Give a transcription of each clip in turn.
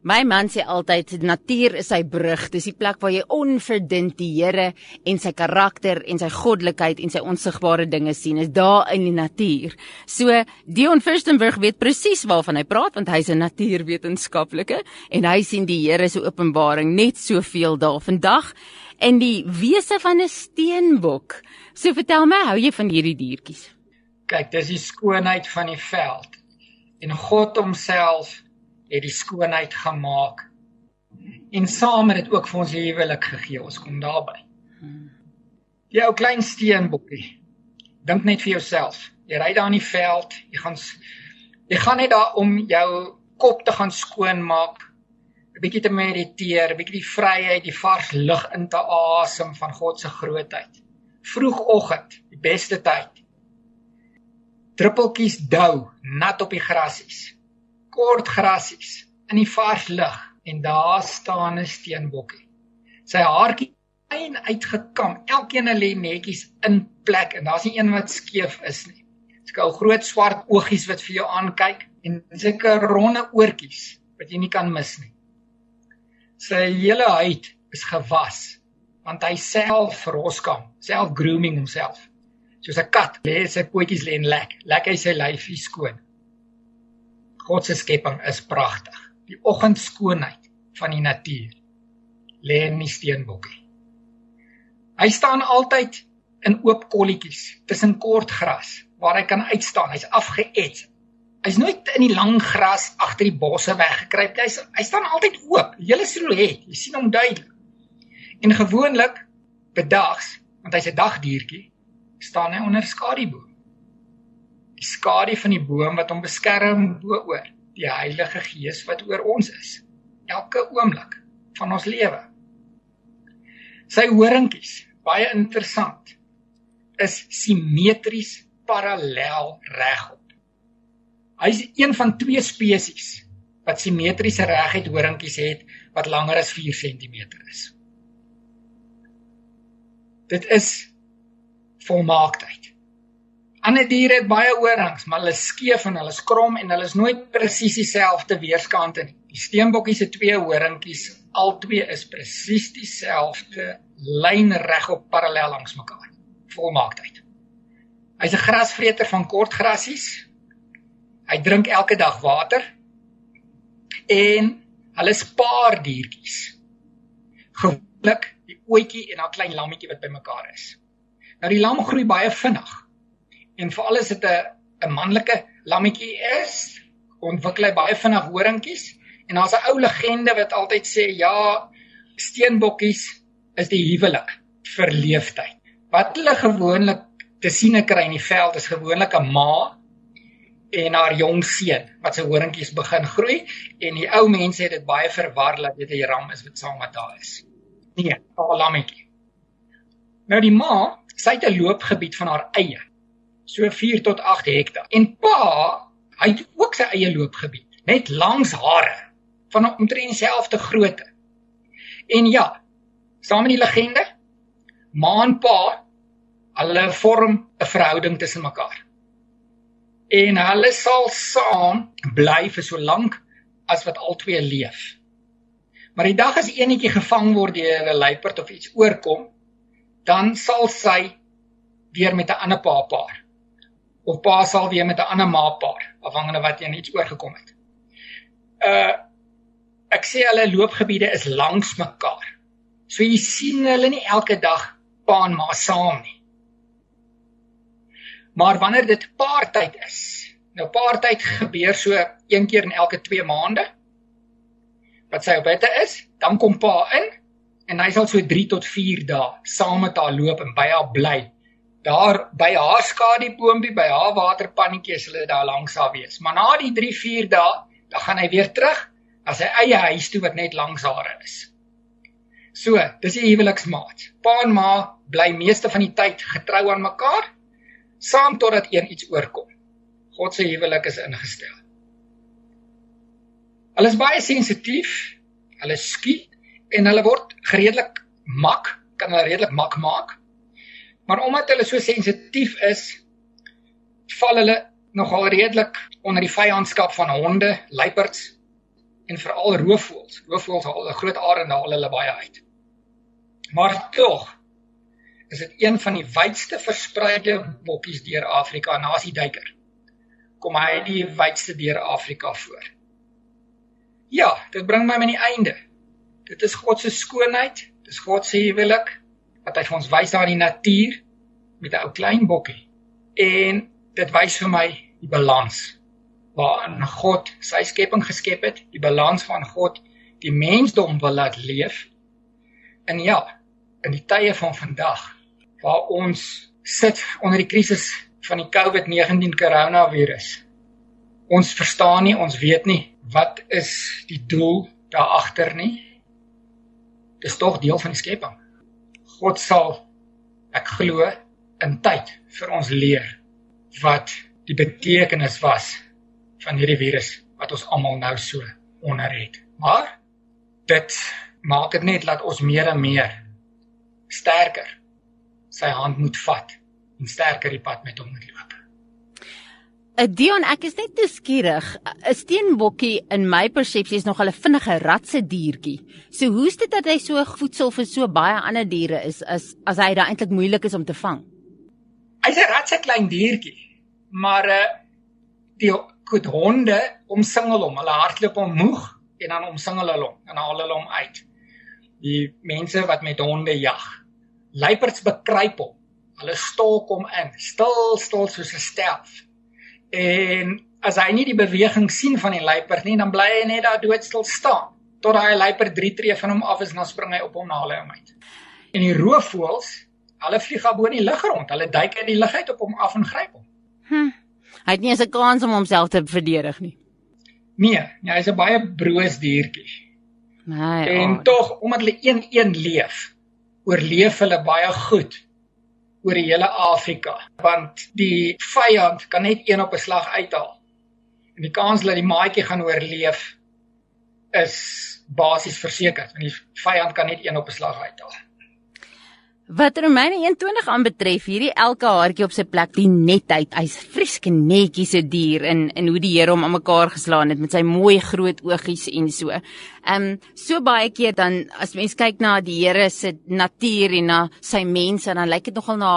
My man sê altyd natuur is sy brug. Dis die plek waar jy onverdink die Here en sy karakter en sy goddelikheid en sy onsigbare dinge sien. Is daar in die natuur. So Dion Furstenberg weet presies waarvan hy praat want hy's 'n natuurwetenskaplike en hy sien die Here se openbaring net soveel daar vandag in die wese van 'n steenbok. So vertel my, hou jy van hierdie diertjies? Kyk, dis die skoonheid van die veld. En God homself het die skoonheid gemaak. En saam het dit ook vir ons huwelik gegee. Ons kom daarby. Jy ou klein steenbokkie. Dink net vir jouself. Jy ry daar in die veld, jy gaan jy gaan net daar om jou kop te gaan skoonmaak, 'n bietjie te mediteer, 'n bietjie die vryheid, die vars lug in te asem van God se grootheid. Vroegoggend, die beste tyd. Druppeltjies dou nat op die grasies kort grasies in die vars lug en daar staan 'n steenbokkie. Sy haartjie fyn uitgekam, elkeen lê netjies in plek en daar's nie een wat skeef is nie. Sy het groot swart oogies wat vir jou aankyk en sulke ronde oortjies wat jy nie kan mis nie. Sy hele huid is gewas want hy self roskam, self grooming homself. Soos 'n kat lê sy pootjies lê en lek, lek hy sy lyfie skoon. God se skepping is pragtig. Die oggendskoonheid van die natuur lê in die steenbokkie. Hy staan altyd in oop kolletjies tussen kort gras waar hy kan uitstaan. Hy's afgeet. Hy's nooit in die lang gras agter die bosse weggekruip nie. Hy hy staan altyd oop. Hele silhouet, jy sien hom duidelik. En gewoonlik bedags, want hy's 'n dagdiertjie, staan hy onder skaduboom skadu van die boom wat hom beskerm bo-oor die Heilige Gees wat oor ons is elke oomblik van ons lewe. Sy horingkies, baie interessant, is simmetries parallel regop. Hy's een van twee spesies wat simmetriese reguit horingkies het wat langer as 4 cm is. Dit is volmaaktheid. Ander diere het baie oorhangs, maar hulle is skeef en hulle is krom en hulle is nooit presies dieselfde weerskante nie. Die steenbokkie se twee horingkies, albei is presies dieselfde lyn regop parallel langs mekaar. Volmaaktheid. Hy's 'n grasvreter van kort grasies. Hy drink elke dag water. En hulle is paardiertjies. Gewoonlik die ouetjie en 'n klein lammetjie wat bymekaar is. Nou die lam groei baie vinnig en veral as dit 'n 'n manlike lammetjie is, ontwikkel hy baie vinnig horingkies en daar's 'n ou legende wat altyd sê ja, steenbokkies is die huwelik vir leeftyd. Wat hulle gewoonlik te sien kry in die veld is gewoonlik 'n ma en haar jong seun wat se horingkies begin groei en die ou mense het dit baie verwar dat dit 'n ram is wat saam met daar is. Nee, 'n lammetjie. Nou die ma, sy het 'n loopgebied van haar eie so 4 tot 8 hektaar. En pa, hy het ook sy eie loopgebied, net langs hare van omtrent dieselfde grootte. En ja, saam met die legende, ma en pa, hulle vorm 'n verhouding tussen mekaar. En hulle sal saam bly vir so lank as wat albei leef. Maar die dag as eenetjie gevang word deur 'n luiperd of iets oorkom, dan sal sy weer met 'n ander pa paar of pa sal weer met 'n ander maapaar afhangende wat jy net oorgekom het. Uh ek sê hulle loopgebiede is langs mekaar. So jy sien hulle nie elke dag pa en ma saam nie. Maar wanneer dit paartyd is, nou paartyd gebeur so een keer in elke 2 maande. Wat sy op bette is, dan kom pa in en hy sal so 3 tot 4 dae saam met haar loop en by haar bly daar by haar skaduboompie by haar waterpannetjie is hulle daar langs haar wees. Maar na die 3-4 dae, dan gaan hy weer terug na sy eie huis toe wat net langs haar is. So, dis die huweliksmaat. Pa en ma bly meeste van die tyd getrou aan mekaar saam totdat een iets oorkom. God se huwelik is ingestel. Hulle is baie sensitief, hulle skiet en hulle word redelik mak, kan hulle redelik mak maak Maar omdat hulle so sensitief is, val hulle nogal redelik onder die vyandskap van honde, luiperds en veral roofvoëls. Roofvoëls haal 'n groot arende haal hulle baie uit. Maar tog is dit een van die wydste verspreide bokkies deur Afrika na as die duiker. Kom hy die wydste deur Afrika voor. Ja, dit bring my aan die einde. Dit is God se skoonheid, dis God se huwelik wat hy vir ons wys daar in die natuur met 'n ou klein bokkie. En dit wys vir my die balans waarin God sy skepping geskep het, die balans van God die mensdom wil laat leef. En ja, in die tye van vandag waar ons sit onder die krisis van die COVID-19 koronavirus. Ons verstaan nie, ons weet nie wat is die doel daar agter nie. Dis tog deel van die skepping. God sal ek glo in tyd vir ons leer wat die betekenis was van hierdie virus wat ons almal nou so onder het. Maar dit maak dit net dat ons meer en meer sterker sy hand moet vat en sterker die pad met hom moet loop. Uh, Dion, ek is net nuuskierig. 'n Steenbokkie in my persepsie is nog 'n vinnige ratse diertjie. So hoe's dit dat hy so voedsel vir so baie ander diere is as as hy daai eintlik moeilik is om te vang? Hy's 'n ratse klein diertjie, maar uh die goed honde omsingel hom. Hulle hardloop hom moeg en dan omsingel hulle hom en haal hulle hom uit. Die mense wat met honde jag, luiperds bekruip hom. Hulle stalk hom in, stil stil soos 'n stelf En as hy nie die beweging sien van die luiper nie, dan bly hy net daar doodstil staan tot daai luiper 3 tree van hom af is en dan spring hy op hom na hulle uit. En die roofvoëls, hulle vlieg op bo in die lug rond. Hulle duik uit die lug uit op hom af en gryp hom. Hm. Hy het nie eens 'n kans om homself te verdedig nie. Nee, nee hy's 'n baie broos diertjie. Nee. En oh. tog omdat hulle een-een leef, oorleef hulle baie goed oor die hele Afrika want die vyand kan net een op 'n slag uithaal. En die kans dat die maatjie gaan oorleef is basies verseker want die vyand kan net een op 'n slag uithaal. Wat Romeine 21 aanbetref, hierdie elke haartjie op sy plek, die netheid, hy's frieske netjies se dier in in hoe die Here hom aan mekaar geslaan het met sy mooi groot oogies en so. Ehm um, so baie keer dan as mens kyk na die Here se natuur en na sy mense, dan lyk dit nogal na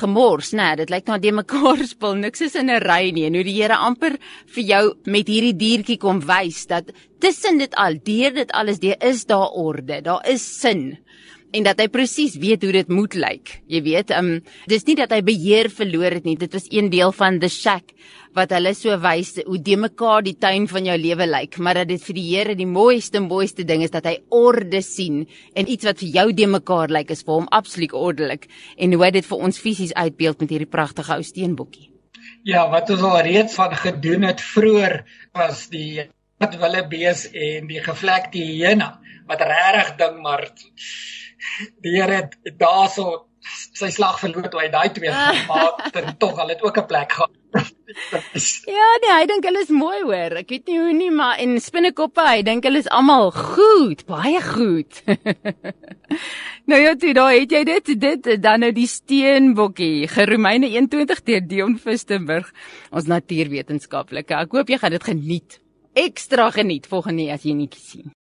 gemors, né? Nee, dit lyk na die mekaar spul, niks is in 'n ry nie. En hoe die Here amper vir jou met hierdie diertjie kom wys dat tussen dit al, deur dit alles, daar is daar orde, daar is sin en dat hy presies weet hoe dit moet lyk. Jy weet, um dis nie dat hy beheer verloor het nie. Dit was een deel van the shack wat hulle so wys hoe de mekaar die tuin van jou lewe lyk, maar dat dit vir die Here die mooiste mooiste ding is dat hy orde sien en iets wat vir jou de mekaar lyk is vir hom absoluut ordelik en hoe dit vir ons fisies uitbeeld met hierdie pragtige ou steenbokkie. Ja, wat ons al reeds van gedoen het vroeër was die wat wille bees en die gevlekte hyena wat regtig ding maar Here het daarso sy slag verloor toe hy daai twee gemaak en tog al het ook 'n plek gehad. ja, nee, hy dink hulle is mooi hoor. Ek weet nie hoe nie, maar en spinnekoppe, hy dink hulle is almal goed, baie goed. nou ja, toe daar het jy dit dit dan nou die steenbokkie, Geromeine 21 deur Dion Fistenburg, ons natuurwetenskaplike. Ek hoop jy gaan dit geniet. Ekstra geniet volgende as jy nie sien.